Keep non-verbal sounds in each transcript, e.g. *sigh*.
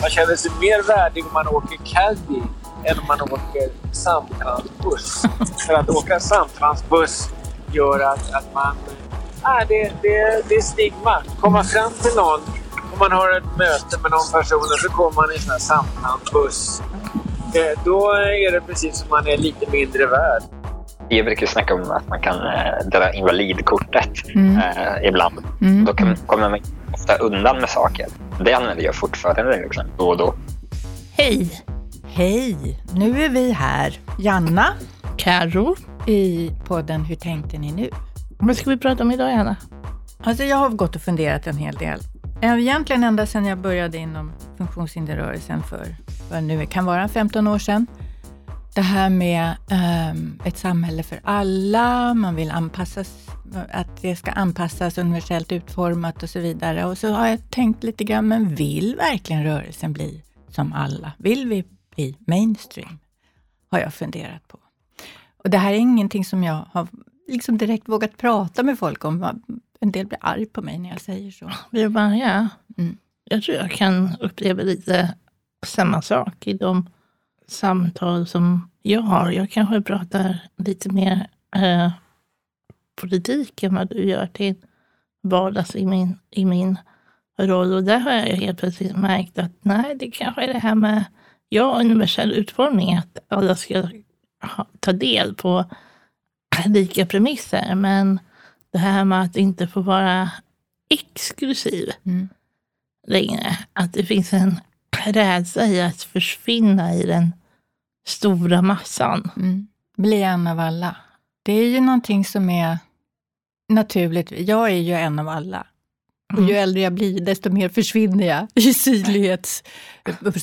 man känner sig mer värdig om man åker caddy än om man åker samtransbuss. *laughs* För att åka samtransbuss gör att, att man... Ah, det, det, det är stigma. Komma fram till någon om man har ett möte med någon person och så kommer man i en sån här samtransbuss. Eh, då är det precis som man är lite mindre värd. Jag brukar snacka om att man kan äh, dra invalidkortet mm. äh, ibland. Mm. Då kan, kommer man ofta undan med saker. Det använder jag fortfarande liksom, då och då. Hej! Hej! Nu är vi här, Janna, Karo i podden Hur tänkte ni nu? Vad ska vi prata om idag, Janna? Alltså jag har gått och funderat en hel del. Egentligen ända sedan jag började inom funktionshinderrörelsen för vad nu kan vara 15 år sedan det här med um, ett samhälle för alla, man vill anpassas, att det ska anpassas universellt utformat och så vidare. Och så har jag tänkt lite grann, men vill verkligen rörelsen bli som alla? Vill vi bli mainstream? Har jag funderat på. Och det här är ingenting som jag har liksom direkt vågat prata med folk om. En del blir arg på mig när jag säger så. Vi bara, ja. Mm. Jag tror jag kan uppleva lite samma sak i de samtal som jag har. Jag kanske pratar lite mer eh, politik än vad du gör till vardags i min, i min roll. Och där har jag helt plötsligt märkt att nej, det kanske är det här med ja, universell utformning, att alla ska ha, ta del på *clears throat* lika premisser. Men det här med att inte få vara exklusiv mm. längre. Att det finns en *clears throat* rädsla i att försvinna i den stora massan. Mm. Bli en av alla. Det är ju någonting som är naturligt. Jag är ju en av alla. Och ju mm. äldre jag blir, desto mer försvinner jag *laughs* i synlighets,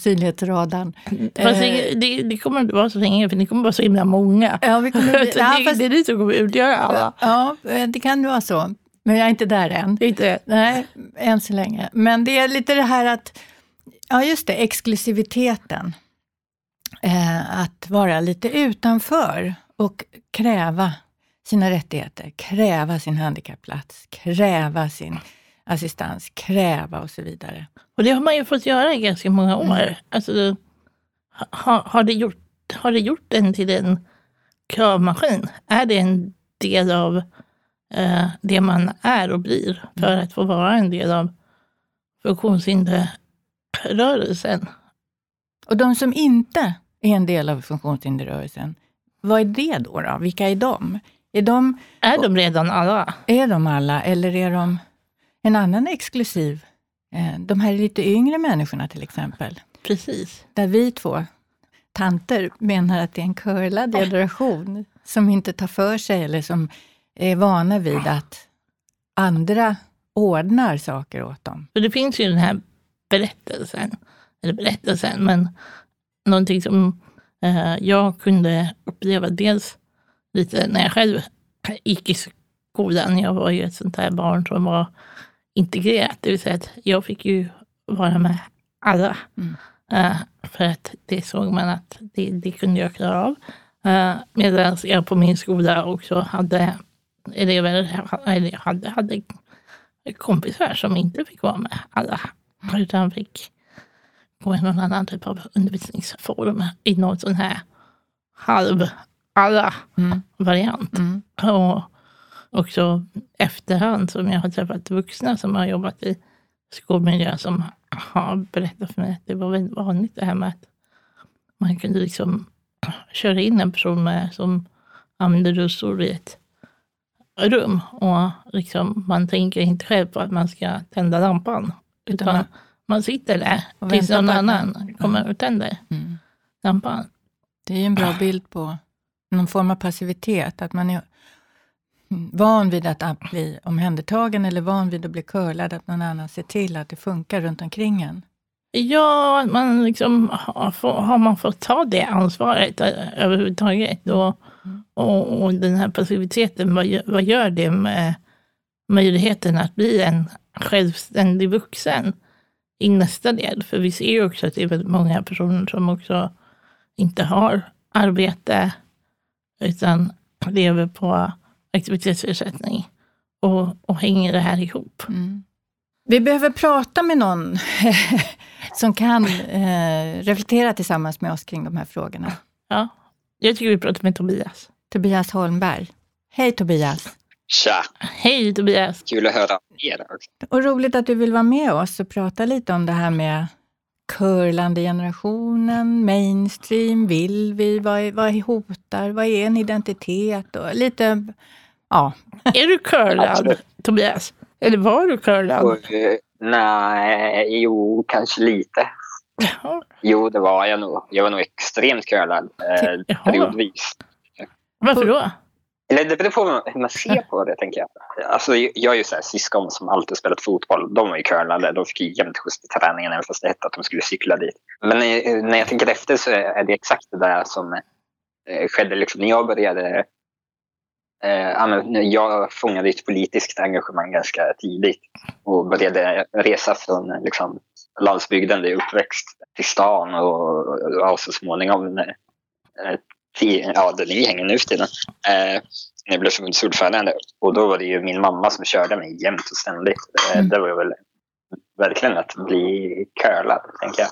synlighetsradarn. Fast det, eh. det, det, kommer inte vara så länge, för ni kommer vara så himla många. Ja, vi kommer bli, *laughs* ja, det, fast, det är ni som kommer utgöra alla. Ja, det kan vara så. Men jag är inte där än. Inte. Nej, än så länge. Men det är lite det här att, ja just det, exklusiviteten eh, att vara lite utanför och kräva sina rättigheter, kräva sin handikappplats, kräva sin assistans, kräva och så vidare. Och det har man ju fått göra i ganska många år. Mm. Alltså, har, har, det gjort, har det gjort den till en kravmaskin? Är det en del av eh, det man är och blir för mm. att få vara en del av funktionshinderrörelsen? Och de som inte är en del av funktionshinderrörelsen. Vad är det då? då? Vilka är de? Är de, är de redan alla? Är de alla eller är de en annan exklusiv? Eh, de här lite yngre människorna till exempel. Precis. Där vi två tanter menar att det är en curlad generation som inte tar för sig eller som är vana vid att andra ordnar saker åt dem. För det finns ju den här berättelsen, eller berättelsen, men någonting som eh, jag kunde uppleva dels lite när jag själv gick i skolan. Jag var ju ett sånt här barn som var integrerat, det vill säga att jag fick ju vara med alla. Mm. Uh, för att det såg man att det, det kunde jag klara av. Uh, Medan jag på min skola också hade elever, eller hade, hade kompisar som inte fick vara med alla. Utan fick på någon annan typ av undervisningsform i någon sån här halv alla mm. variant. Mm. Och också efterhand som jag har träffat vuxna som har jobbat i skolmiljö som har berättat för mig att det var väldigt vanligt det här med att man kunde liksom köra in en person med, som använder rullstol i ett rum och liksom, man tänker inte själv på att man ska tända lampan. Utan man sitter där tills någon annan kommer och tänder mm. lampan. Det är en bra bild på någon form av passivitet, att man är van vid att bli omhändertagen eller van vid att bli curlad, att någon annan ser till att det funkar runt omkring en. Ja, man liksom, har, har man fått ta det ansvaret överhuvudtaget? Och, mm. och, och den här passiviteten, vad, vad gör det med möjligheten att bli en självständig vuxen? i nästa del. För vi ser ju också att det är väldigt många personer som också inte har arbete utan lever på aktivitetsersättning. Och, och hänger det här ihop? Mm. Vi behöver prata med någon *laughs* som kan eh, reflektera tillsammans med oss kring de här frågorna. Ja, jag tycker vi pratar med Tobias. Tobias Holmberg. Hej Tobias! Tja! Hej Tobias! Kul att höra er. Och roligt att du vill vara med oss och prata lite om det här med curlande generationen, mainstream, vill vi, vad, är, vad hotar, vad är en identitet och lite, ja. *laughs* Är du curlad, Tobias? Eller var du curlad? Eh, nej, jo, kanske lite. Jaha. Jo, det var jag nog. Jag var nog extremt curlad eh, periodvis. Varför då? Eller det beror på hur man ser på det, tänker jag. Alltså, jag har ju så här, syskon som alltid spelat fotboll. De var ju curlade. De fick ju jämt skjuts till träningen även fast det hette att de skulle cykla dit. Men eh, när jag tänker efter så är det exakt det där som eh, skedde liksom, när jag började. Eh, jag fångade ett politiskt engagemang ganska tidigt och började resa från liksom, landsbygden där jag är uppväxt till stan och, och så småningom ja, där vi hänger nu för tiden. Eh, när jag blev förbundsordförande. Och då var det ju min mamma som körde mig jämt och ständigt. Eh, Mm. Det var ju väl verkligen att bli curlad, tänker jag.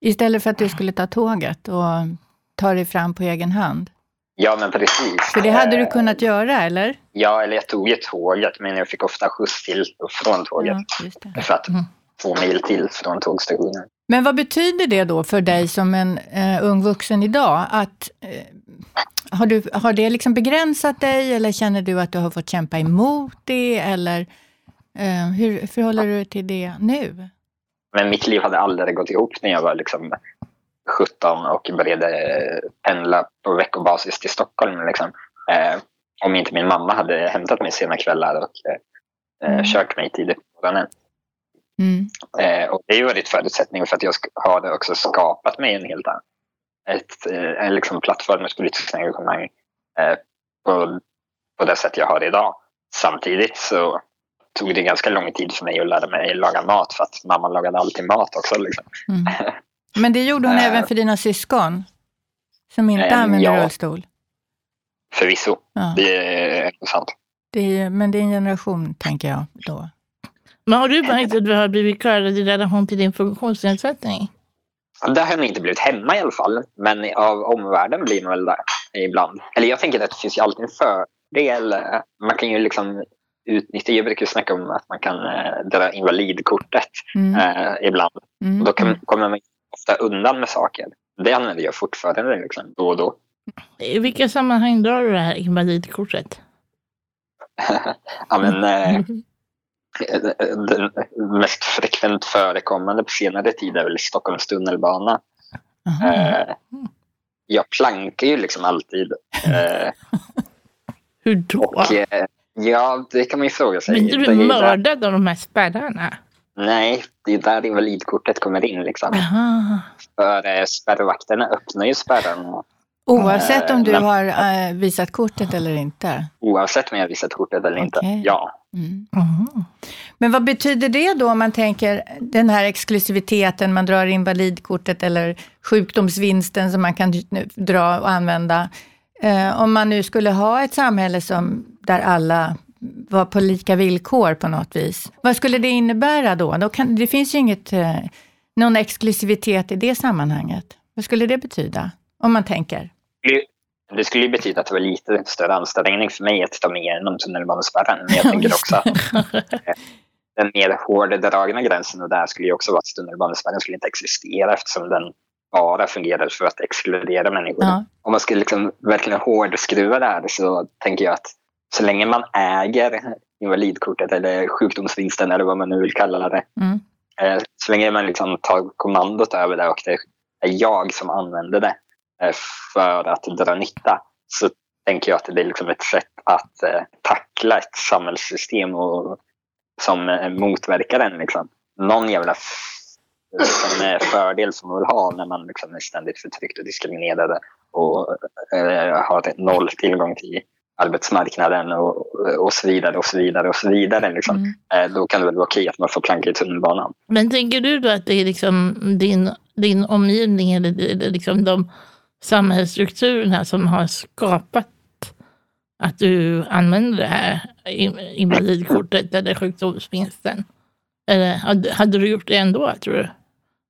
Istället för att du skulle ta tåget och ta dig fram på egen hand. Ja, men precis. För det hade du Eh, kunnat göra, eller? Ja, eller jag tog ju tåget, men jag fick ofta skjuts till och från tåget. Ja. För att Mm. två mil till från tågstationen. Men vad betyder det då för dig som en eh, ung vuxen idag? Att, eh, har, du, har det liksom begränsat dig eller känner du att du har fått kämpa emot det? Eller eh, hur förhåller du dig till det nu? Men mitt liv hade aldrig gått ihop när jag var liksom 17 och började pendla på veckobasis till Stockholm. Liksom. Eh, om inte min mamma hade hämtat mig sena kvällar och eh, Mm. kört mig tidigt på morgonen. Mm. Eh, och det har ju varit förutsättningen för att jag har också skapat mig en helt annan ett, eh, en liksom plattform med politiskt engagemang eh, på, på det sätt jag har idag. Samtidigt så tog det ganska lång tid för mig att lära mig laga mat för att mamma lagade alltid mat också. Liksom. Mm. *laughs* Men det gjorde hon även för dina syskon? Som inte Eh, använder ja. rullstol? Förvisso, Ja. det är sant. Det är, men det är en generation, tänker jag då. Men har du märkt att du har blivit curlad i relation till din funktionsnedsättning? Där har jag nog inte blivit hemma i alla fall, men av omvärlden blir man väl där ibland. Eller jag tänker att det finns ju alltid en fördel. Man kan ju liksom utnyttja, jag brukar snacka om att man kan eh, dra invalidkortet Mm. eh, ibland. Mm. Och då kan, kommer man ofta undan med saker. Det använder jag fortfarande liksom, då och då. I vilka sammanhang drar du det här invalidkortet? *laughs* ja, men, eh, *laughs* mest frekvent förekommande på senare tid är väl Stockholms tunnelbana. Aha. Eh, jag plankar ju liksom alltid. Eh, *laughs* Hur då? och, eh, ja, det kan man ju fråga sig. Blir du mördad av de här spärrarna? nej, det är där invalidkortet kommer in. Liksom. Jaha. För spärrvakterna öppnar ju spärrarna Oavsett om du men- har visat kortet eller inte? oavsett om jag visat kortet eller inte. Okej. Ja, Mm. Men vad betyder det då om man tänker den här exklusiviteten, man drar invalidkortet eller sjukdomsvinsten som man kan dra och använda. Eh, om man nu skulle ha ett samhälle som, där alla var på lika villkor på något vis. Vad skulle det innebära då? då kan, det finns ju inget, eh, någon exklusivitet i det sammanhanget. Vad skulle det betyda? Om man tänker. Det skulle ju betyda att det var lite större ansträngning för mig att ta mig igenom tunnelbanespärren. Men jag tänker också att *laughs* den mer hårdragna gränsen och där skulle ju också vara att tunnelbanespärren skulle inte existera eftersom den bara fungerar för att exkludera människor. Ja. Om man skulle liksom verkligen hårdskruva det här så tänker jag att så länge man äger invalidkortet eller sjukdomsvinsten eller vad man nu vill kalla det. Mm. Eh, Så länge man liksom tar kommandot över det och det är jag som använder det för att dra nytta så tänker jag att det är liksom ett sätt att eh, tackla ett samhällssystem och, som eh, motverkar den. Liksom. Någon jävla liksom, eh, fördel som man vill ha när man liksom är ständigt förtryckt och diskriminerad och eh, har noll tillgång till arbetsmarknaden och, och så vidare och så vidare och så vidare. Liksom. Mm. Eh, då kan det väl vara okej att man får planka i tunnelbanan. Men tänker du då att det är liksom din, din omgivning eller liksom de samhällsstrukturerna som har skapat att du använder det här invalidkortet eller sjukdomsvinsten? Eller hade, hade du gjort det ändå, tror du?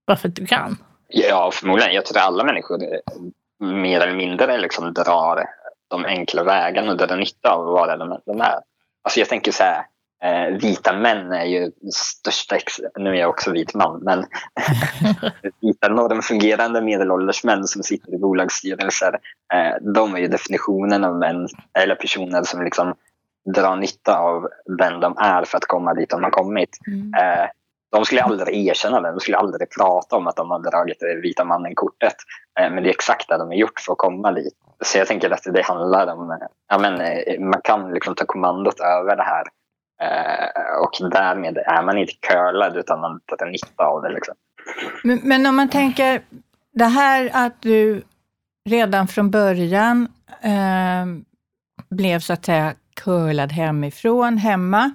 Bara för att du kan? Ja, förmodligen. Jag tror att alla människor eh, mer eller mindre liksom drar de enkla vägarna och drar nytta av vad vara den de är. Alltså jag tänker så här, eh, vita män är ju största, nu är jag också vit man, men *laughs* vita normfungerande medelålders män som sitter i bolagsstyrelser, eh, de är ju definitionen av män eller personer som liksom drar nytta av den de är för att komma dit de har kommit. Mm. Eh, de skulle aldrig erkänna det, de skulle aldrig prata om att de har dragit det vita mannen-kortet. Eh, men det är exakt det de har gjort för att komma dit. Så jag tänker att det handlar om, ja, men, eh, man kan liksom ta kommandot över det här. Eh, och därmed är man inte curlad utan man tar nytta av det. Liksom. Men, men om man tänker det här att du redan från början eh, blev så att säga curlad hemifrån, hemma,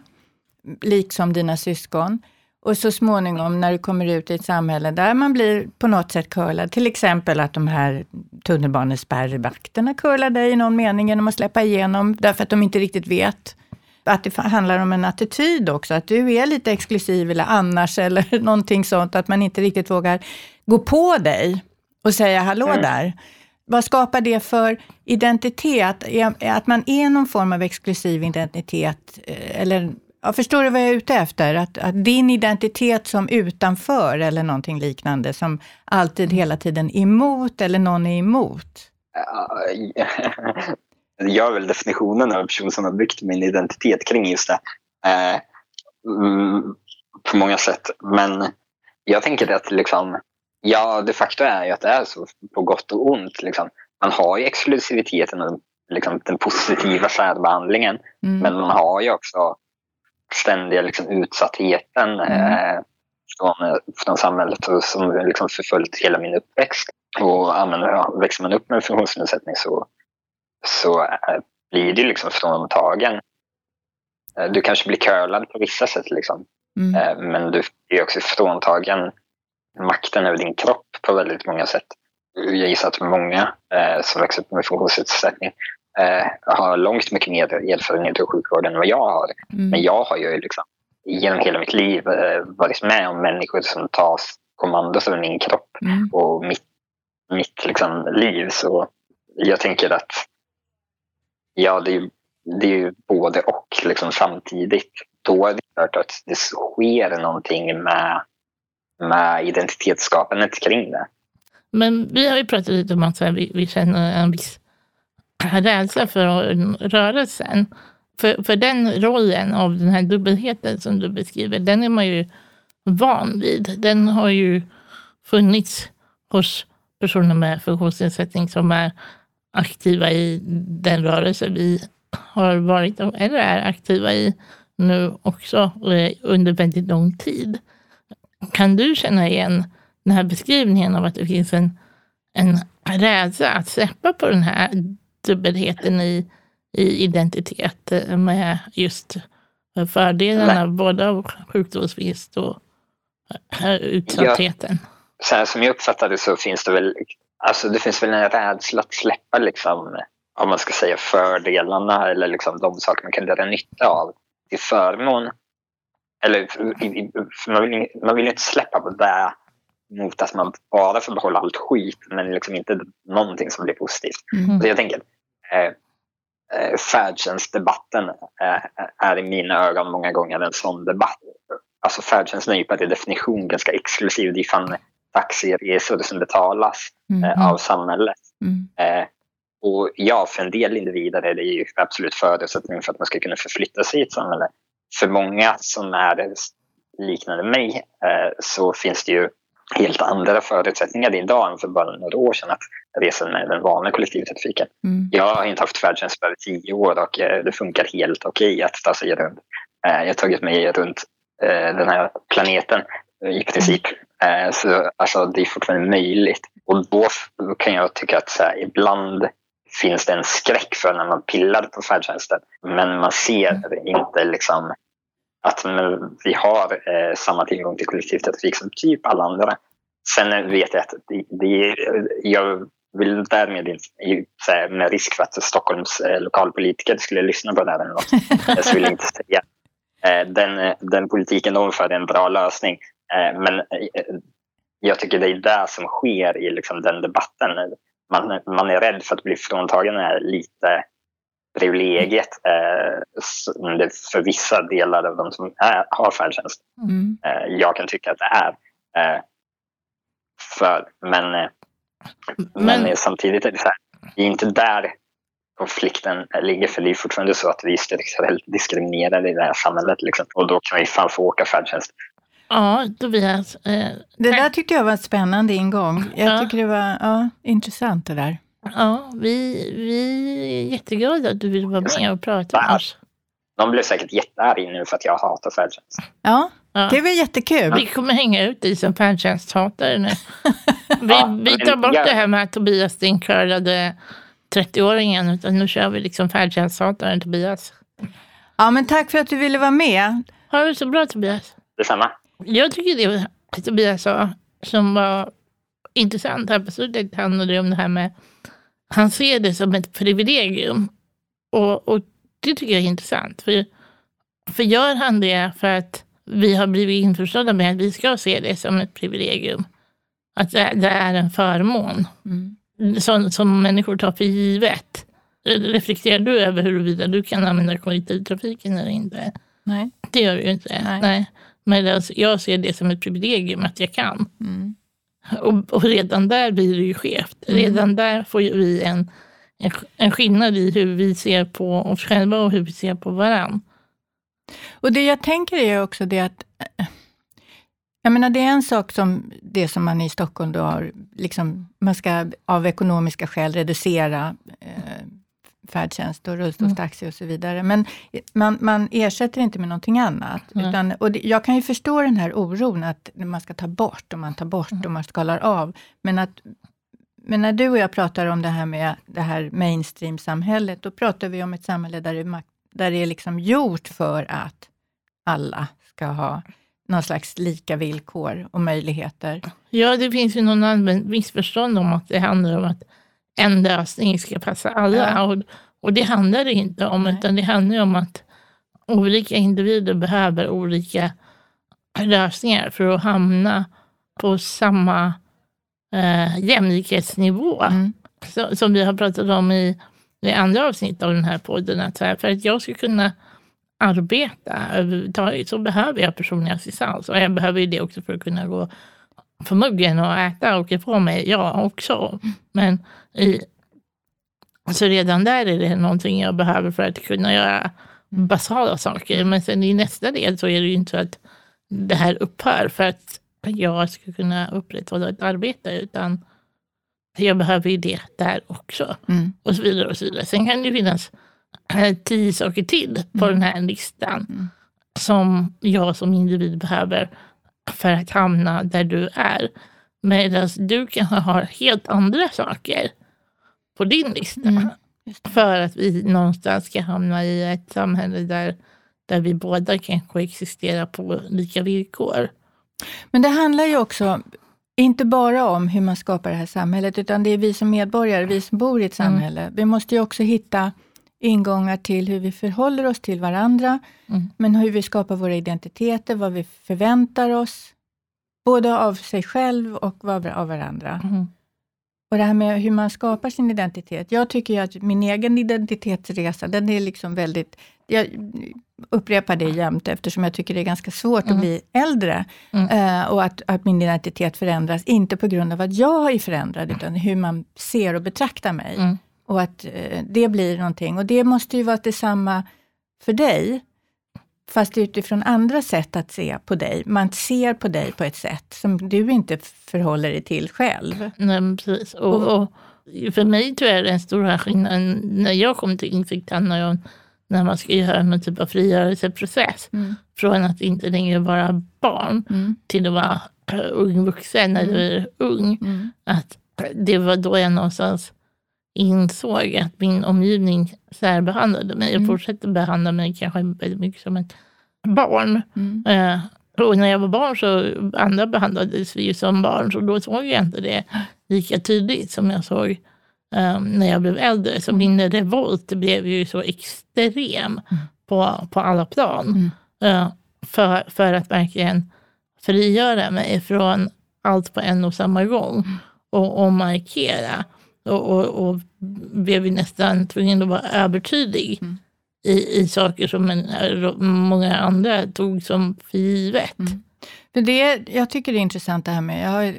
liksom dina syskon. Och så småningom när du kommer ut i ett samhälle där man blir på något sätt curlad, till exempel att de här tunnelbanespärrvakterna curlar dig i någon mening genom att släppa igenom, därför att de inte riktigt vet att det handlar om en attityd också, att du är lite exklusiv eller annars eller *laughs* någonting sånt, att man inte riktigt vågar gå på dig och säga hallå Mm. där. Vad skapar det för identitet? Att man är någon form av exklusiv identitet? eh, Eller, ja, förstår du vad jag är ute efter? Att, att din identitet som utanför eller någonting liknande, som alltid hela tiden emot eller någon är emot? *laughs* Jag är väl definitionen av en person som har byggt min identitet kring just det. Eh, mm, på många sätt. Men jag tänker att liksom, ja, de facto är ju att det är så på gott och ont. Liksom. Man har ju exklusiviteten och liksom, den positiva särbehandlingen. Mm. Men man har ju också ständiga liksom, utsattheten eh, från, från samhället och som liksom förföljt hela min uppväxt. Och men, ja, växer man upp med en funktionsnedsättning så, så eh, blir det liksom fråntagen. Eh, Du kanske blir curlad på vissa sätt, liksom. Mm. Eh, men du är också fråntagen makten över din kropp på väldigt många sätt. Jag gissar att många som växer upp med funktionsnedsättning har långt mycket mer erfarenhet av sjukvården än vad jag har. Mm. Men jag har ju liksom, genom hela mitt liv varit med om människor som tar kommandot över min kropp Mm. och mitt, mitt liksom, liv. Så jag tänker att ja, det är, ju- det är ju både och liksom, samtidigt. Då är det klart att det sker någonting med, med identitetsskapandet kring det. Men vi har ju pratat lite om att vi, vi känner en viss rädsla för rörelsen. För, för den rollen av den här dubbelheten som du beskriver, den är man ju van vid. Den har ju funnits hos personer med funktionsnedsättning som är aktiva i den rörelse vi har varit eller är aktiva i nu också eh, under väldigt lång tid. Kan du känna igen den här beskrivningen av att det finns en, en rädsla att släppa på den här dubbelheten i, i identitet eh, med just fördelarna både av sjukdomsvinst och eh, utsattheten? så här som jag uppfattar det så finns det väl, alltså det finns väl en rädsla att släppa liksom, om man ska säga fördelarna eller liksom de saker man kan dra nytta av till förmån. Eller man vill, man vill inte släppa på det mot att man bara får behålla allt skit men liksom inte någonting som blir positivt. Mm. Så jag tänker, eh, eh, färdtjänstdebatten eh, är i mina ögon många gånger en sån debatt. Alltså färdtjänsten är ju per definition ganska exklusiv. Det är fan taxiresor som betalas Mm. eh, av samhället. Mm. Eh, och ja, för en del individer är det ju absolut förutsättning för att man ska kunna förflytta sig i ett samhälle. För många som är liknande mig eh, så finns det ju helt andra förutsättningar idag än för bara några år sedan att resa med den vanliga kollektivtrafiken. Mm. Jag har inte haft färdtjänst på över tio år och det funkar helt okej att ta sig runt. Jag har tagit mig runt den här planeten i princip. Eh, Så alltså, det är fortfarande möjligt. Och då kan jag tycka att så här, ibland finns det en skräck för när man pillar på färdtjänsten. Men man ser inte liksom att vi har eh, samma tillgång till kollektivtrafik som typ alla andra. Sen vet jag att det, det, jag vill därmed inte, med risk för att Stockholms eh, lokalpolitiker skulle lyssna på det här eller något, jag skulle inte säga *laughs* eh, den, den politiken de för är en bra lösning. Eh, men eh, jag tycker det är det som sker i liksom den debatten. Man, man är rädd för att bli fråntagen är lite privilegiet eh, för vissa delar av de som är, har färdtjänst. Mm. Jag kan tycka att det är. För, men, men, men samtidigt är det så här, det är inte där konflikten ligger. För det är fortfarande så att vi är strukturellt diskriminerade i det här samhället. Liksom. Och då kan vi fan få åka färdtjänst. Ja, Tobias. Eh, det där tyckte jag var en spännande ingång. Jag ja. tycker det var ja, intressant det där. Ja, vi, vi är jätteglada att du vill vara med och prata med oss. De blev säkert jättearga nu för att jag hatar färdtjänst. Ja, ja, det är väl jättekul. Vi kommer hänga ut dig som färdtjänsthatare nu. *laughs* Vi, ja, vi tar bort jag... det här med att Tobias dinkörade 30-åringen, utan nu kör vi liksom färdtjänsthataren Tobias. Ja, men tack för att du ville vara med. Ha det så bra Tobias. Detsamma. Jag tycker det Tobias sa som var intressant här på slutet handlade om det här med han ser det som ett privilegium. Och, och det tycker jag är intressant. För, för gör han det för att vi har blivit införstådda med att vi ska se det som ett privilegium. Att det, det är en förmån mm. som, som människor tar för givet. Reflekterar du över huruvida du kan använda kollektivtrafiken eller inte? Nej. Det gör du ju inte. Nej. Nej. Men jag ser det som ett privilegium att jag kan. Mm. Och, och, redan där blir det ju skevt. Mm. Redan där får ju vi en, en, en skillnad i hur vi ser på oss själva och hur vi ser på varann. Och det jag tänker är också det att jag menar, det är en sak som det som man i Stockholm då har, liksom, man ska av ekonomiska skäl reducera eh, färdtjänst och rullstolstaxi och så vidare. Men man, man ersätter inte med någonting annat. Mm. Utan, och det, jag kan ju förstå den här oron att man ska ta bort och man tar bort mm. och man skalar av. Men, att, men när du och jag pratar om det här med det här mainstream-samhället, då pratar vi om ett samhälle där det, där det är liksom gjort för att alla ska ha någon slags lika villkor och möjligheter. Ja, det finns ju någon allmän missförstånd om att det handlar om att en lösning ska passa alla. Ja. Och, och det handlar det inte om, Nej. utan det handlar om att olika individer behöver olika lösningar för att hamna på samma eh, jämlikhetsnivå. Mm. Så, som vi har pratat om i, i andra avsnitt av den här podden. Att här, för att jag ska kunna arbeta överhuvudtaget så behöver jag personlig assistans. Och jag behöver det också för att kunna gå muggen och äta och få mig, jag också. Men i, så redan där är det någonting jag behöver för att kunna göra basala saker. Men sen i nästa del så är det ju inte så att det här upphör för att jag ska kunna upprätthålla ett arbete, utan jag behöver ju det där också. Mm. Och så vidare och så vidare. Sen kan det finnas eh, tio saker till på mm. den här listan mm. som jag som individ behöver för att hamna där du är. Medan du kanske har helt andra saker på din lista. Mm. För att vi någonstans ska hamna i ett samhälle där, där vi båda kanske existerar på lika villkor. Men det handlar ju också inte bara om hur man skapar det här samhället, utan det är vi som medborgare, vi som bor i ett mm. samhälle. Mm. Vi måste ju också hitta ingångar till hur vi förhåller oss till varandra, mm. men hur vi skapar våra identiteter, vad vi förväntar oss, både av sig själv och av varandra. Mm. Och det här med hur man skapar sin identitet. Jag tycker att min egen identitetsresa, den är liksom väldigt... Jag upprepar det jämt, eftersom jag tycker det är ganska svårt mm. att bli äldre. Mm. Uh, och att, att, min identitet förändras, inte på grund av att jag är förändrad, utan hur man ser och betraktar mig. Mm. Och att uh, det blir någonting. Och det måste ju vara detsamma för dig. Fast utifrån andra sätt att se på dig. Man ser på dig på ett sätt som du inte förhåller dig till själv. Nej, precis. Och, och för mig tror jag den stora skillnaden när jag kom till om när man ska göra någon typ av frigörelseprocess. Mm. Från att inte längre vara barn mm. till att vara ung vuxen mm. eller ung. Mm. Att det var då jag någonstans insåg att min omgivning särbehandlade mig och mm. fortsätter behandla mig kanske väldigt mycket som ett barn. Mm. Eh, och när jag var barn så andra behandlades vi ju som barn, så då såg jag inte det lika tydligt som jag såg um, när jag blev äldre. Så min revolt blev ju så extrem mm. på, på alla plan. eh, för, för att verkligen frigöra mig från allt på en och samma gång och, och markera. Och, och, och blev nästan tvungen att vara övertydlig Mm. i, i saker som en, många andra tog som för givet. Mm. För det, jag tycker det är intressant det här med, jag har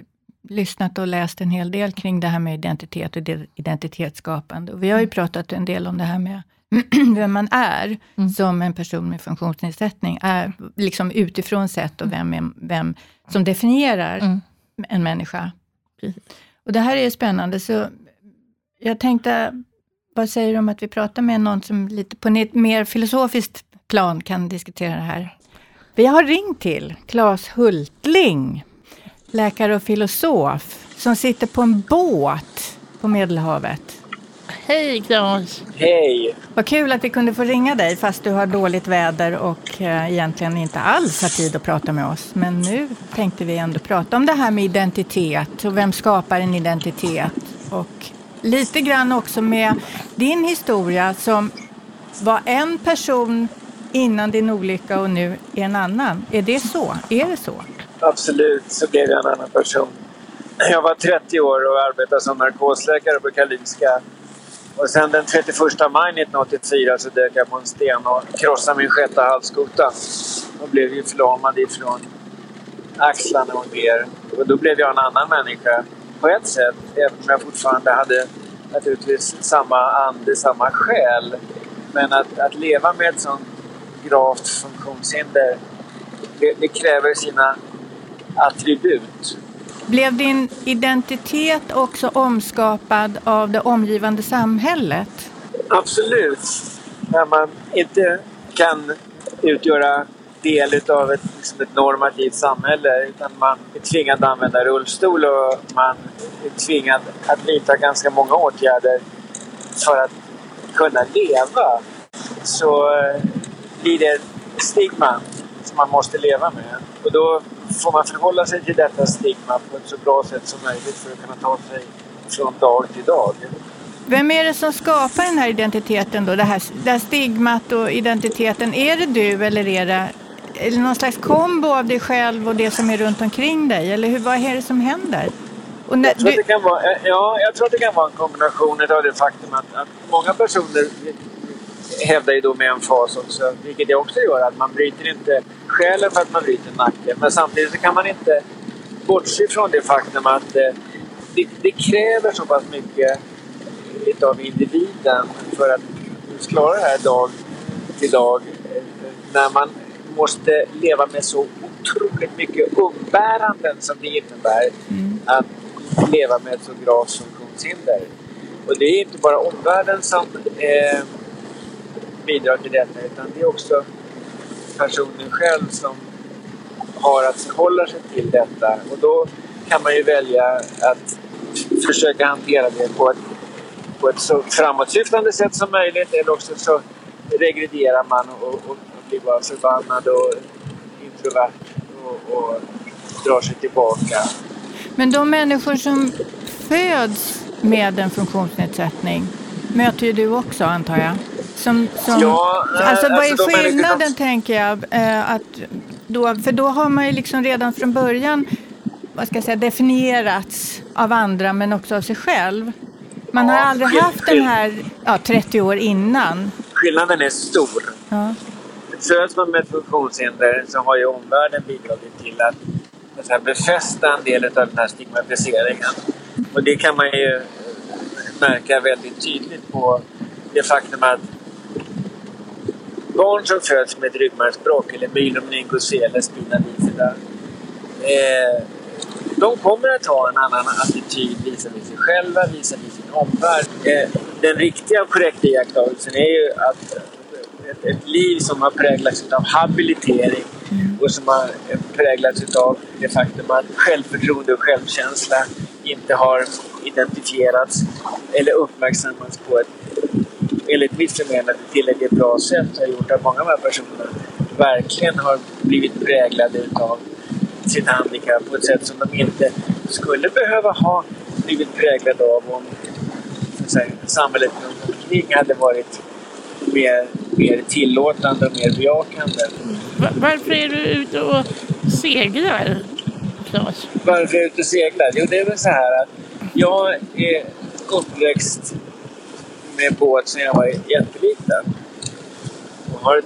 lyssnat och läst en hel del kring det här med identitet och identitetsskapande. Och vi har ju pratat en del om det här med *clears throat* vem man är Mm. som en person med funktionsnedsättning, är liksom utifrån sett och vem, är, vem som definierar Mm. en människa. Precis. Och det här är ju spännande, så jag tänkte, vad säger du om att vi pratar med någon som lite på ett mer filosofiskt plan kan diskutera det här? Vi har ringt till Claes Hultling, läkare och filosof, som sitter på en båt på Medelhavet. Hej Claes! Hej! Vad kul att vi kunde få ringa dig fast du har dåligt väder och eh, egentligen inte alls har tid att prata med oss. Men nu tänkte vi ändå prata om det här med identitet och vem skapar en identitet? Och lite grann också med din historia som var en person innan din olycka och nu är en annan. Är det så? Är det så? Absolut så blev jag en annan person. Jag var 30 år och arbetade som narkosläkare på Karolinska. Och sen den 31 maj 1984 så dök jag på en sten och krossade min sjätte halskota. Och blev ju förlamad ifrån axlarna och ner. Och då blev jag en annan människa på ett sätt. Även om jag fortfarande hade naturligtvis samma ande, samma själ. Men att, att leva med ett sånt gravt funktionshinder det, det kräver sina attribut. Blev din identitet också omskapad av det omgivande samhället? Absolut. När man inte kan utgöra del av ett, liksom ett normativt samhälle utan man är tvingad att använda rullstol och man är tvingad att vidta ganska många åtgärder för att kunna leva så eh, blir det ett stigma som man måste leva med. Och då får man förhålla sig till detta stigma på ett så bra sätt som möjligt för att kunna ta sig från dag till dag. Vem är det som skapar den här identiteten då? Det här, det här stigmat och identiteten. Är det du eller är det eller någon slags kombo av dig själv och det som är runt omkring dig? Eller hur, vad är det som händer? När, Jag tror, du, det kan vara, eh, ja, jag tror att det kan vara en kombination av det faktum att, att många personer hävdar ju då med en fas också, vilket jag också gör, att man bryter inte själen för att man bryter nacken. Men samtidigt så kan man inte bortse från det faktum att eh, det, det kräver så pass mycket av individen för att klara det här dag till dag. eh, När man måste leva med så otroligt mycket umbäranden som det innebär att leva med ett så gravt funktionshinder. Och det är inte bara omvärlden som eh, bidrar till detta utan det är också personen själv som har att förhålla sig till detta. Och då kan man ju välja att försöka hantera det på ett, på ett så framåtsyftande sätt som möjligt eller också så regrederar man och, och blir bara förbannad och introvert och, och drar sig tillbaka. men de människor som föds med en funktionsnedsättning möter ju du också antar jag? Som, som, Ja, eh, alltså vad är alltså de människor skillnaden tänker jag? Eh, att då, för då har man ju liksom redan från början vad ska jag säga, definierats av andra men också av sig själv. Man har Ja, aldrig skill- haft den här ja, 30 år innan. Skillnaden är stor. Ja. Föds man med ett funktionshinder så har ju omvärlden bidragit till att, så här, befästa en del av den här stigmatiseringen. Och det kan man ju märka väldigt tydligt på det faktum att barn som föds med ett ryggmärgsbråck eller myelomeninkocele eller spina bifida eh, de kommer att ha en annan attityd visavi sig själva, visavi sin omvärld. Eh, den riktiga och korrekta iakttagelsen är ju att ett, liv som har präglats av habilitering och som har präglats av det faktum att självförtroende och självkänsla inte har identifierats eller uppmärksammats på ett enligt mitt förmenande tillräckligt bra sätt. Har gjort att många av de här personerna verkligen har blivit präglade utav sitt handikapp på ett sätt som de inte skulle behöva ha blivit präglade av om säga, samhället runt omkring hade varit mer, mer tillåtande och mer bejakande. Va- Varför är du ute och seglar, Claes? Varför är jag ute och seglar? Jo, det är väl så här att jag är uppväxt med båt sedan jag var jätteliten. Och har,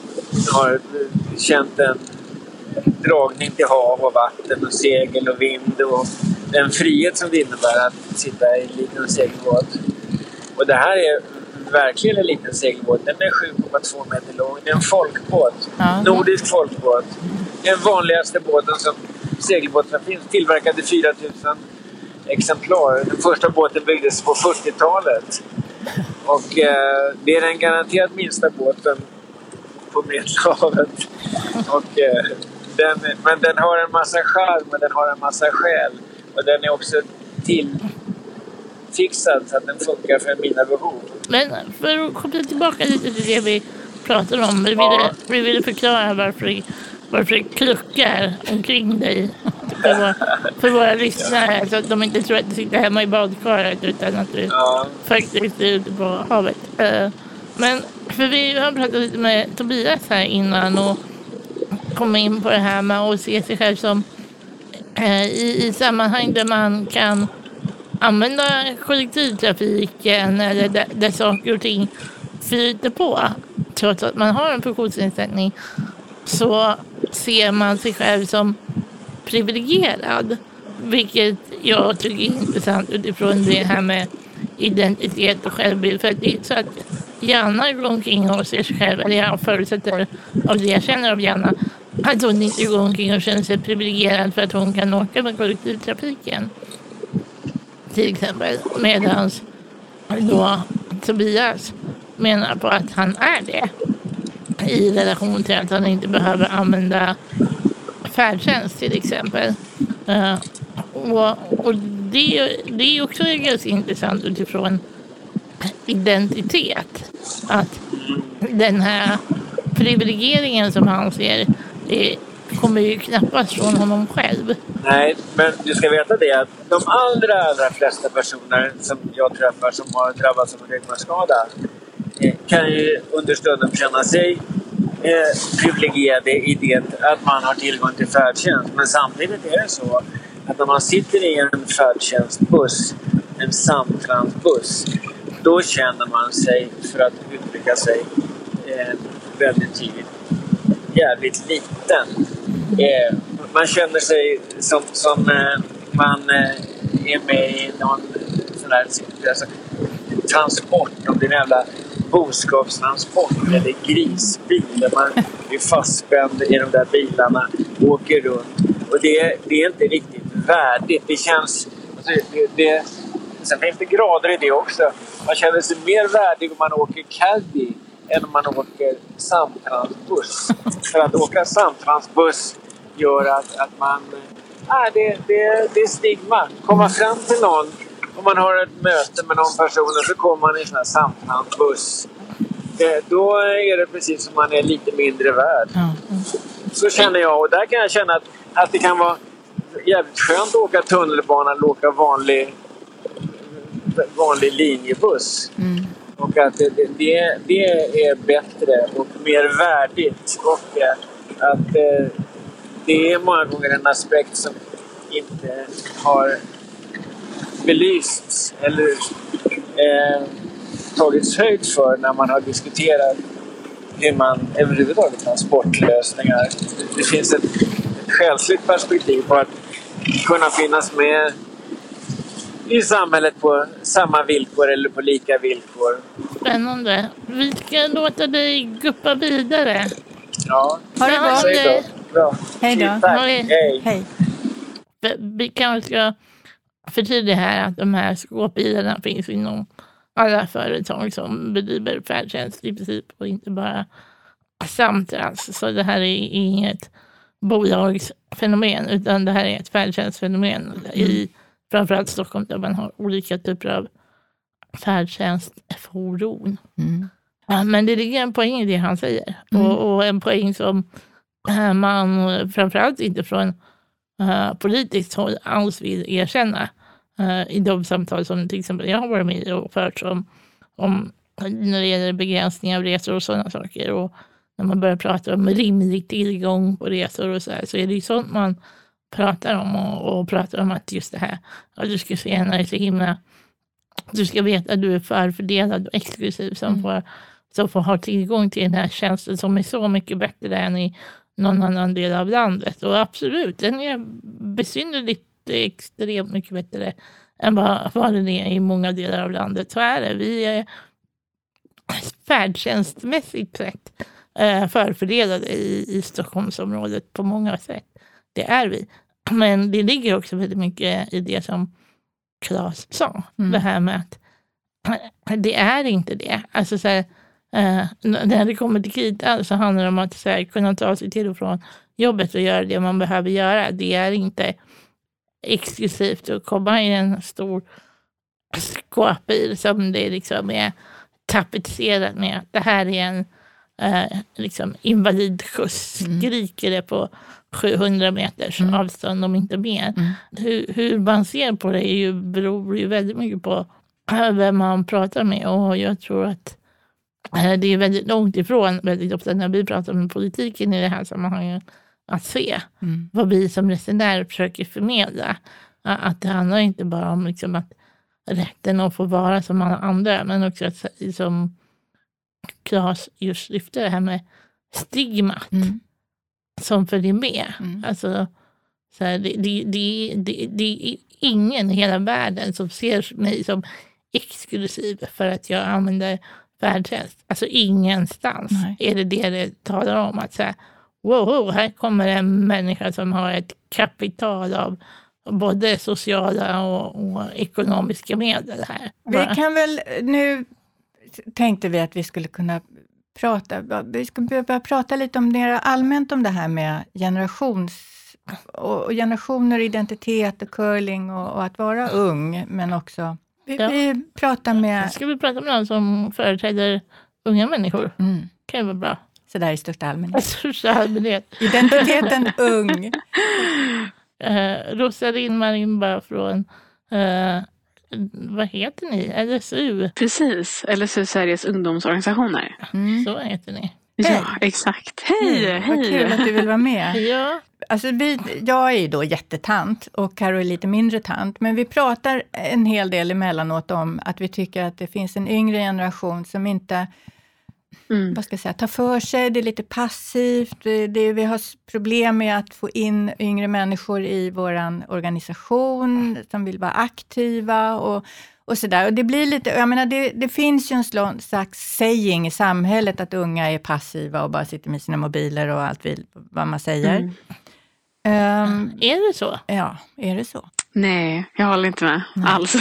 har känt en dragning till hav och vatten och segel och vind och den frihet som det innebär att sitta i en liten segelbåt. Och det här är verkligen en liten segelbåt. Den är 7,2 meter lång. Det är en folkbåt. Ja. Nordisk folkbåt. Den vanligaste båten som segelbåtar finns. Tillverkad i 4000 exemplar. Den första båten byggdes på 40-talet. Och eh, det är den garanterat minsta båten på Medelhavet. Och, eh, den, men den har en massa charm och den har en massa själ. Och den är också tillfixad så att den funkar för mina behov. Men för att koppla tillbaka lite till det vi pratade om. Vi ville, Ja. vi ville förklara varför varför det kluckar omkring dig. För våra, för våra lyssnare. Så att de inte tror att du sitter hemma i badkaret utan att du Ja, faktiskt är ute på havet. Eh, Men för vi har pratat lite med Tobias här innan och kom in på det här med att se sig själv som eh, i, i sammanhang där man kan använda kollektivtrafiken eller eh, där, där saker och ting flyter på trots att man har en funktionsnedsättning så ser man sig själv som privilegierad. Vilket jag tycker är intressant utifrån det här med identitet och självbild. För det är så att hjärnan går omkring och ser sig själv, eller jag förutsätter av det jag känner av hjärnan, att hon inte går omkring och känner sig privilegierad för att hon kan åka med kollektivtrafiken. Till exempel. Medan då Tobias menar på att han är det i relation till att han inte behöver använda färdtjänst till exempel. Eh, och och det, det är också ganska intressant utifrån identitet. Att den här privilegieringen som han ser kommer ju knappast från honom själv. nej, men du ska veta det att de allra, allra flesta personer som jag träffar som har drabbats av en ryggmärgsskada eh, kan ju understundom känna sig eh, privilegierade i det att man har tillgång till färdtjänst. Men samtidigt är det så att när man sitter i en färdtjänstbuss, en samtransbuss, då känner man sig, för att uttrycka sig eh, väldigt tydligt, jävligt liten. Eh, man känner sig som, som eh, man eh, är med i någon sån där alltså, transport, om det är en jävla boskapstransport eller grisbil där man är fastspänd i de där bilarna och åker runt. Och det, det är inte riktigt värdigt. Det känns... Alltså, det, det, sen finns det grader i det också. Man känner sig mer värdig om man åker caddy än om man åker samtransbuss. För att åka samtransbuss gör att, att man... Ah, det, det, det är stigma. Komma fram till någon om man har ett möte med någon person och så kommer man i en sån här samtransbuss. Det, då är det precis som man är lite mindre värd. Så känner jag. Och där kan jag känna att, att det kan vara jävligt skönt att åka tunnelbana eller åka vanlig, vanlig linjebuss. Och att det, det, det, är bättre och mer värdigt. Och eh, att eh, det är många gånger en aspekt som inte har belysts eller eh, tagits höjd för när man har diskuterat hur man överhuvudtaget transportlösningar. Det finns ett, ett själsligt perspektiv på att kunna finnas med i samhället på samma villkor eller på lika villkor. Spännande. Vi ska låta dig guppa vidare. Ja, Ha det bra. då. Hej då. Hej. Vi kanske ska förtydliga här att de här skåpbilarna finns inom alla företag som bedriver färdtjänst i princip och inte bara Samtrans. Så det här är inget bolagsfenomen utan det här är ett färdtjänstfenomen i framförallt Stockholm där man har olika typer av färdtjänstfordon. Mm. Ja, men det ligger en poäng i det han säger. Mm. Och, och en poäng som eh, man framförallt inte från uh, politiskt håll alls vill erkänna eh, i de samtal som till exempel jag har varit med och fört om, om när det gäller begränsning av resor och sådana saker. Och när man börjar prata om rimlig tillgång på resor och så här, så är det ju sånt man pratar om och, och pratar om att just det här, ja, du ska se henne är så himla, du ska veta att du är förfördelad och exklusiv som, Mm. får, som får ha tillgång till den här tjänsten som är så mycket bättre än i någon annan del av landet. Och absolut, den är besynnerligt extremt mycket bättre än vad, vad den är i många delar av landet. Så är det. Vi är färdtjänstmässigt sett eh, förfördelade i, i Stockholmsområdet på många sätt. Det är vi. Men det ligger också väldigt mycket i det som Claes sa. Mm. Det här med att *clears throat* det är inte det. Alltså så här, eh, när det kommer till kritan så handlar det om att så här, kunna ta sig till och från jobbet och göra det man behöver göra. Det är inte exklusivt att komma i en stor skåpbil som det liksom är tapetserat med. Det här är en eh, liksom invalidskjuts. Mm. Skriker det på 700 meters Mm. avstånd om inte mer. Mm. Hur, hur man ser på det är ju, beror ju väldigt mycket på vem man pratar med och jag tror att eh, det är väldigt långt ifrån väldigt ofta när vi pratar med politiken i det här sammanhanget att se Mm. vad vi som resenärer försöker förmedla. Att det handlar inte bara om liksom att rätten att få vara som alla andra men också att som Claes just lyfte det här med stigmat Mm. som följer med. Mm. Alltså, så här, det, det, det, det, det är ingen i hela världen som ser mig som exklusiv för att jag använder färdtjänst. Alltså ingenstans Nej. är det det det talar om. Att säga, wow, här kommer en människa som har ett kapital av både sociala och, och ekonomiska medel här. Vi kan väl, nu tänkte vi att vi skulle kunna prata, vi ska börja prata lite om mer allmänt om det här med generations och generationer, identitet och curling och, och att vara ung, men också vi, Ja. vi pratar med, Ska vi prata med någon som företräder unga människor? mm, kan ju vara bra. sådär i största allmänhet. I *laughs* största allmänhet. Identiteten ung. *laughs* Eh, Rosalind Marimba från, eh, vad heter ni? LSU, Precis, LSU Sveriges ungdomsorganisationer. Mm. så heter ni. Ja, exakt. Hej, Mm, Vad kul hej! att du vill vara med. *laughs* Ja, Alltså vi, jag är ju då jättetant och Karo är lite mindre tant, men vi pratar en hel del emellanåt om att vi tycker att det finns en yngre generation som inte Mm. vad ska jag säga, tar för sig, det är lite passivt, det, vi har problem med att få in yngre människor i vår organisation som vill vara aktiva och, och sådär. Och det blir lite, jag menar det, det finns ju en slå- slags saying i samhället att unga är passiva och bara sitter med sina mobiler och allt vill, vad man säger. Mm. Ehm, är det så? ja, är det så? Nej, jag håller inte med Nej. alls.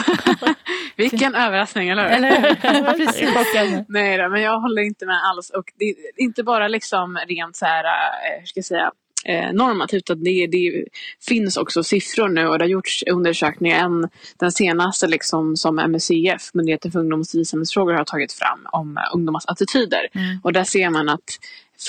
*laughs* Vilken överraskning, eller hur? Eller *laughs* precis. Nej då, men jag håller inte med alls. Och det är inte bara liksom rent så här, eh, hur ska jag säga, eh, normativt. utan Det, det finns också siffror nu och det har gjorts undersökningar. En, den senaste liksom, som MUCF, Myndigheten för ungdoms och civilsamhällesfrågor, har tagit fram om eh, ungdomars attityder. Mm. Och där ser man att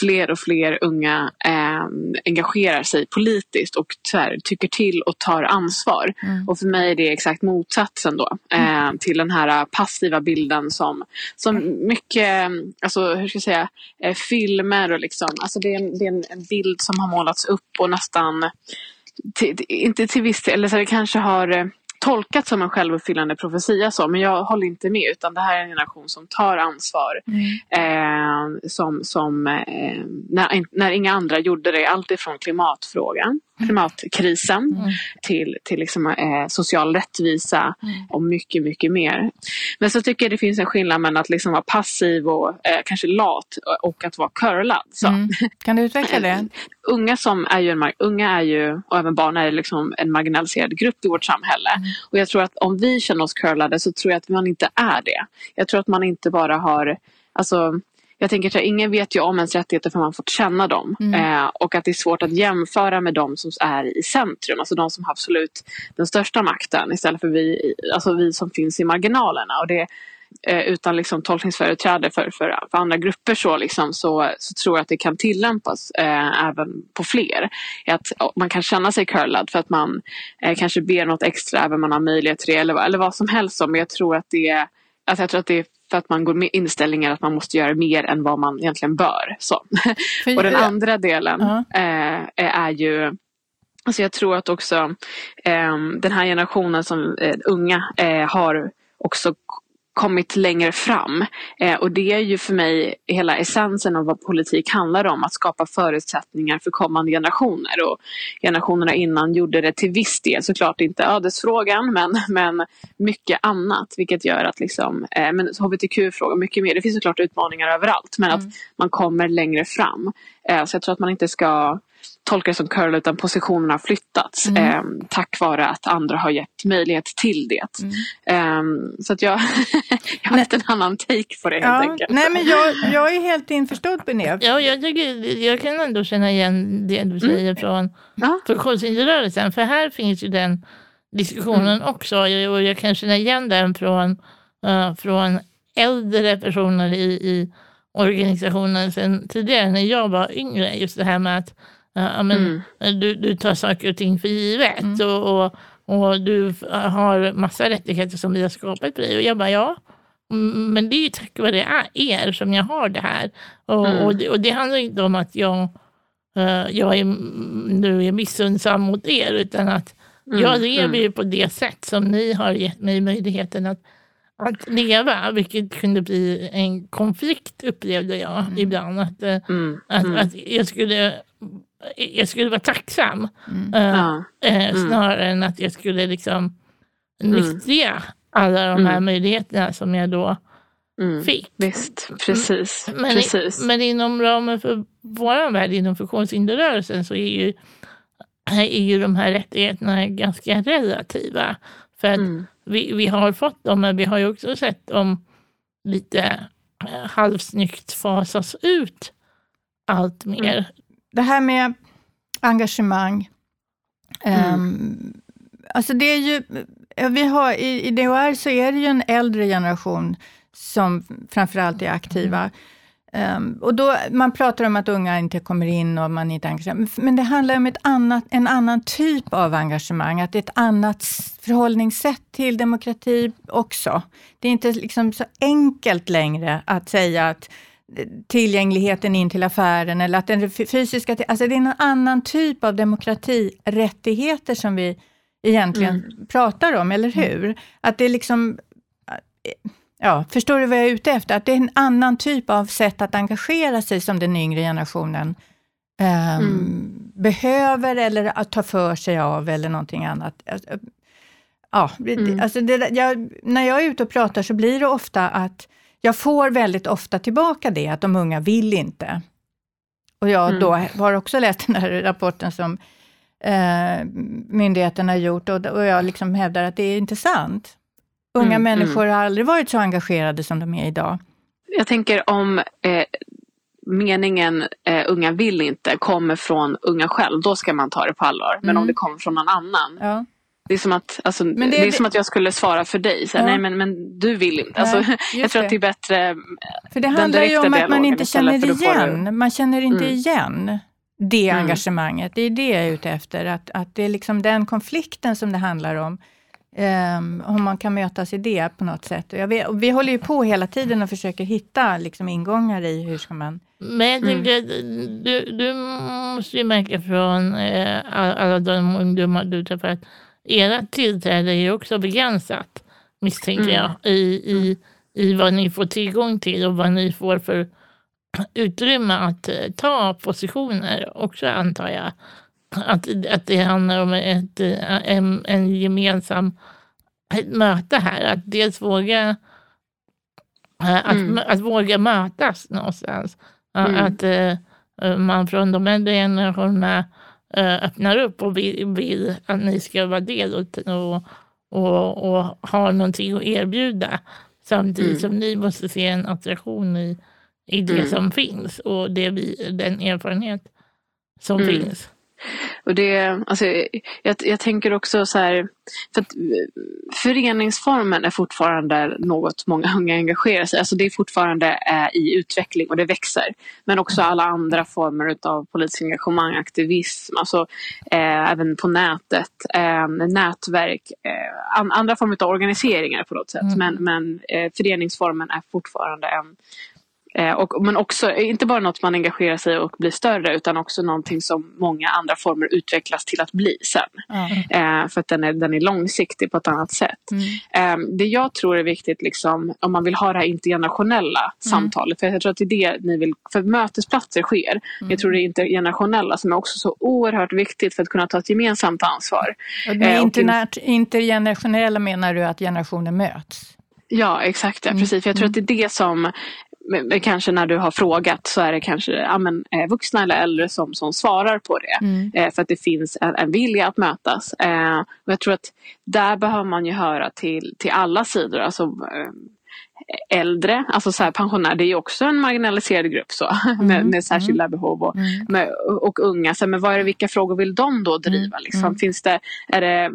fler och fler unga eh, engagerar sig politiskt och här, tycker till och tar ansvar. Mm. Och för mig är det exakt motsatsen då eh, till den här passiva bilden som, som mycket, alltså hur ska jag säga, eh, filmer och liksom, alltså det är, en, det är en bild som har målats upp och nästan, till, inte till viss del, eller så det kanske har tolkats som en självuppfyllande profetia så, men jag håller inte med utan det här är en generation som tar ansvar Mm. eh, som, som eh, när, när inga andra gjorde det, allt ifrån klimatfrågan, klimatkrisen Mm. till, till liksom, eh, social rättvisa Mm. och mycket, mycket mer. Men så tycker jag det finns en skillnad mellan att liksom vara passiv och eh, kanske lat och att vara curlad. Så. Mm. Kan du utveckla det? *laughs* Unga, som är ju en, unga är ju, och även barn är liksom en marginaliserad grupp i vårt samhälle. Mm. Och jag tror att om vi känner oss curlade så tror jag att man inte är det. Jag tror att man inte bara har, alltså jag tänker att ingen vet ju om ens rättigheter för man fått känna dem. Mm. Eh, och att det är svårt att jämföra med de som är i centrum. Alltså de som har absolut den största makten istället för vi, alltså vi som finns i marginalerna. Och det, eh, utan liksom tolkningsföreträde för, för, för andra grupper så, liksom, så, så tror jag att det kan tillämpas eh, även på fler. Att man kan känna sig curlad för att man eh, kanske ber något extra även om man har möjlighet till det eller, vad- eller vad som helst. så. Men jag tror att det, alltså jag tror att det för att man går med inställningar att man måste göra mer än vad man egentligen bör. Så. Och den andra delen Ja. eh, är ju Alltså jag tror att också eh, den här generationen som eh, unga eh, har också kommit längre fram. Eh, och det är ju för mig hela essensen av vad politik handlar om. Att skapa förutsättningar för kommande generationer. Och generationerna innan gjorde det till viss del, såklart inte ödesfrågan men, men mycket annat. Vilket gör att liksom, eh, men hbtq-frågan mycket mer. Det finns såklart utmaningar överallt men att man kommer längre fram. Eh, så jag tror att man inte ska tolka det som curl utan positionerna har flyttats Mm. eh, tack vare att andra har gett möjlighet till det. Eh, så att jag, *laughs* jag har lite en annan take på det helt Ja, enkelt. nej, men jag, jag är helt införstådd med det. Ja, jag, tycker, jag kan ändå känna igen det du säger från Ja. funktionshindersrörelsen. För här finns ju den diskussionen också. Och jag kan känna igen den från, eh, från äldre personer i, i organisationen sen tidigare när jag var yngre. Just det här med att ja, men, du, du tar saker och ting för givet. Och, och, och du har massa rättigheter som vi har skapat för dig. Och jag bara ja. Mm, Men det är ju tack vare er som jag har det här. Och, och, det, och det handlar inte om att jag, eh, jag är, nu är missunnsam mot er utan att jag lever ju på det sätt som ni har gett mig möjligheten att, att leva. Vilket kunde bli en konflikt upplevde jag ibland. Att, eh, Mm. att, att jag, skulle, jag skulle vara tacksam eh, Ja. eh, snarare än att jag skulle liksom nyttja alla de här möjligheterna som jag då Mm. fick. Visst, precis. Men, precis. men inom ramen för vår värld, inom funktionshinderrörelsen, så är ju, är ju de här rättigheterna ganska relativa. För att Mm. vi, vi har fått dem, men vi har ju också sett dem lite eh, halvsnyggt fasas ut allt mer. Det här med engagemang. Mm. ehm, alltså det är ju, vi har, i, I DHR så är det ju en äldre generation som framförallt är aktiva. Ehm, och då, man pratar om att unga inte kommer in och man inte engagerar Men det handlar om ett annat, en annan typ av engagemang, att det är ett annat förhållningssätt till demokrati också. Det är inte liksom så enkelt längre att säga att tillgängligheten in till affären eller att den fysiska... Alltså det är en annan typ av demokratirättigheter som vi egentligen pratar om, eller hur? Att det är liksom... eh, Ja, förstår du vad jag är ute efter? Att det är en annan typ av sätt att engagera sig som den yngre generationen ehm, behöver eller att ta för sig av eller någonting annat. Alltså, Ja, Mm. alltså det, jag, när jag är ute och pratar så blir det ofta att jag får väldigt ofta tillbaka det, att de unga vill inte. Och jag Mm. då har också läst den här rapporten som eh, myndigheten har gjort och, och jag liksom hävdar att det är inte sant. Unga Mm, människor har aldrig varit så engagerade som de är idag. Jag tänker om eh, meningen eh, unga vill inte kommer från unga själv, då ska man ta det på allvar. Men Mm. om det kommer från någon annan, Ja. Det är som att, alltså, det, det- är det- som att jag skulle svara för dig. Så, Ja. Nej men, men du vill inte. Nej, *laughs* Alltså, just jag tror det. att det är bättre. För det handlar ju om att man inte känner får du- igen. Man känner inte Mm. igen det Mm. engagemanget. Det är det jag är ute efter. Att, att det är liksom den konflikten som det handlar om. Um, om man kan mötas i det på något sätt. Och jag vet, och vi håller ju på hela tiden och försöker hitta liksom, ingångar i hur ska man... Men jag Mm. tänker, du, du måste ju märka från eh, all- alla de ungdomar du träffar att ert tillträde är också begränsat, misstänker Mm. jag, i, i, i vad ni får tillgång till och vad ni får för utrymme att eh, ta positioner också, antar jag. Att, att det handlar om ett, eh, en, en gemensam ett möte här, att dels våga eh, att, Mm. att våga mötas någonstans. Mm. Att man från de äldre generationerna öppnar upp och vill, vill att ni ska vara del och, och, och, ha någonting att erbjuda. Samtidigt Mm. som ni måste se en attraktion i, i det Mm. som finns och det vi, den erfarenhet som Mm. finns. Och det, alltså, jag, jag tänker också så här, för att föreningsformen är fortfarande något många unga engagerar sig Alltså det är fortfarande äh, i utveckling och det växer. Men också alla andra former av politiskt engagemang, aktivism, alltså äh, även på nätet, äh, nätverk, an, andra former av organiseringar på något sätt. Mm. Men, men föreningsformen är fortfarande en Eh, och, men också, inte bara något man engagerar sig och blir större utan också någonting som många andra former utvecklas till att bli sen. Mm. Eh, för att den är, den är långsiktig på ett annat sätt. Mm. Eh, det jag tror är viktigt liksom, om man vill ha det här intergenerationella mm. samtalet, för jag tror att det är det ni vill, för mötesplatser sker. Mm. Jag tror det är intergenerationella som är också så oerhört viktigt för att kunna ta ett gemensamt ansvar. Med eh, interna- intergenerationella menar du att generationer möts? Ja, exakt. Ja, mm. precis. För jag tror att det är det som kanske när du har frågat så är det kanske ja, men, eh, vuxna eller äldre som, som svarar på det. Mm. Eh, för att det finns en, en vilja att mötas. Eh, och jag tror att där behöver man ju höra till, till alla sidor. Alltså, eh, äldre, alltså så här, pensionärer, det är ju också en marginaliserad grupp så, *laughs* mm. med, med särskilda mm. behov och, mm. med, och unga. Så, men vad är det, vilka frågor vill de då driva? Mm. Liksom? Mm. Finns det, är det,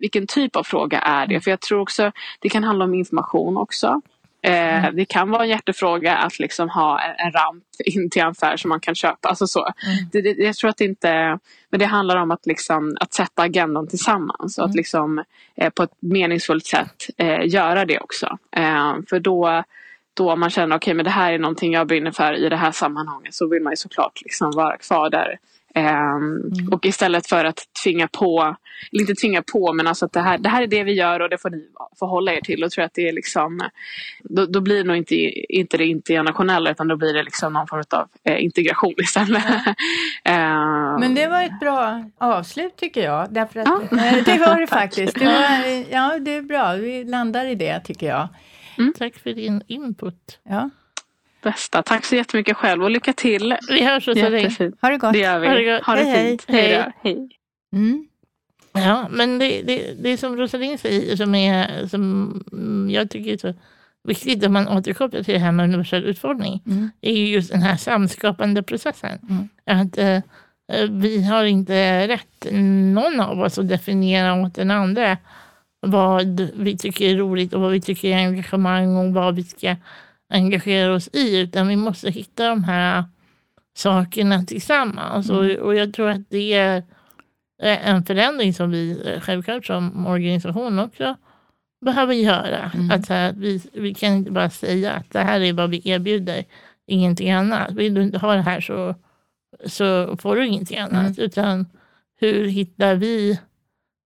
vilken typ av fråga är det? För jag tror också det kan handla om information också. Eh, mm. Det kan vara en hjärtefråga att liksom ha en, ramp in till en affär som man kan köpa. Alltså så. Mm. Det, det, jag tror att det inte... Men det handlar om att, liksom, att sätta agendan tillsammans och mm. att liksom, eh, på ett meningsfullt sätt eh, göra det också. Eh, för då, då man känner att okay, det här är någonting jag brinner för i det här sammanhanget så vill man ju såklart liksom vara kvar där mm. Och istället för att tvinga på, eller inte tvinga på men alltså att det här, det här är det vi gör och det får ni förhålla er till. Och tror att det är liksom, då, då blir det nog inte, inte det internationella utan då blir det liksom någon form av eh, integration *laughs* istället. um, men det var ett bra avslut tycker jag. Därför att, ja. *laughs* Det var det *laughs* faktiskt. Det var, ja, det är bra. Vi landar i det tycker jag. Mm. Tack för din input. Ja. Bästa. Tack så jättemycket själv och lycka till. Vi hörs så länge. Ha det gott. Det gör vi. Ha det, gott. Ha det hej, fint. Hej. Hej. hej. Mm. Ja, men det, det, det som Rosalind säger som, är, som jag tycker är så viktigt om man återkopplar till det här med universell utformning mm. är ju just den här samskapande processen. Mm. Att eh, vi har inte rätt, någon av oss, att definiera åt den andra vad vi tycker är roligt och vad vi tycker är engagemang och vad vi ska engagera oss i, utan vi måste hitta de här sakerna tillsammans. Mm. Och, och jag tror att det är en förändring som vi eh, självklart som organisation också behöver göra. Mm. Att här, vi, vi kan inte bara säga att det här är vad vi erbjuder, ingenting annat. Vill du inte ha det här så, så får du ingenting annat. Mm. Utan hur hittar vi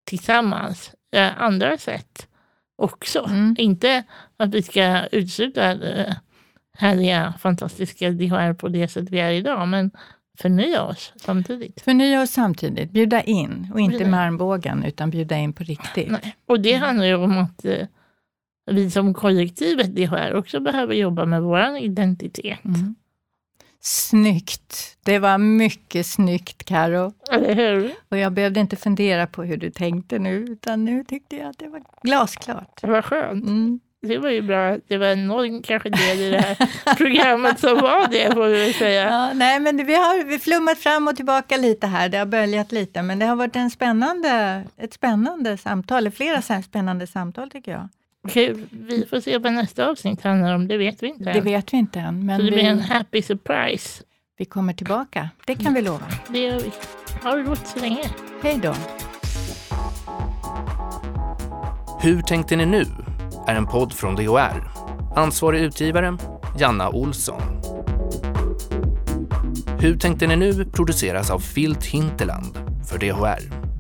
tillsammans eh, andra sätt också. Mm. Inte att vi ska utesluta eh, härliga, fantastiska DHR på det sätt vi är idag, men förnya oss samtidigt. Förnya oss samtidigt, bjuda in och inte med armbågen utan bjuda in på riktigt. Nej. Och det handlar ju om att eh, vi som kollektivet DHR också behöver jobba med vår identitet. Mm. Snyggt! Det var mycket snyggt, Karo. Eller hur? Och jag behövde inte fundera på hur du tänkte nu, utan nu tyckte jag att det var glasklart. Det var skönt. Mm. Det var ju bra. Det var någon kanske del i det här *laughs* programmet som var det, får vi väl säga. Ja, nej, men vi har vi flummat fram och tillbaka lite här. Det har böljat lite, men det har varit en spännande, ett spännande samtal, flera spännande samtal tycker jag. Okej, vi får se vad nästa avsnitt handlar om. Det vet vi inte än. Det vet vi inte än. Men Så det vi, blir en happy surprise. Vi kommer tillbaka. Det kan vi lova. Det gör vi. Ha det gott så länge. Hej då. Hur tänkte ni nu? är en podd från DHR. Ansvarig utgivare, Janna Olsson. Hur tänkte ni nu produceras av Filt Hinterland för DHR.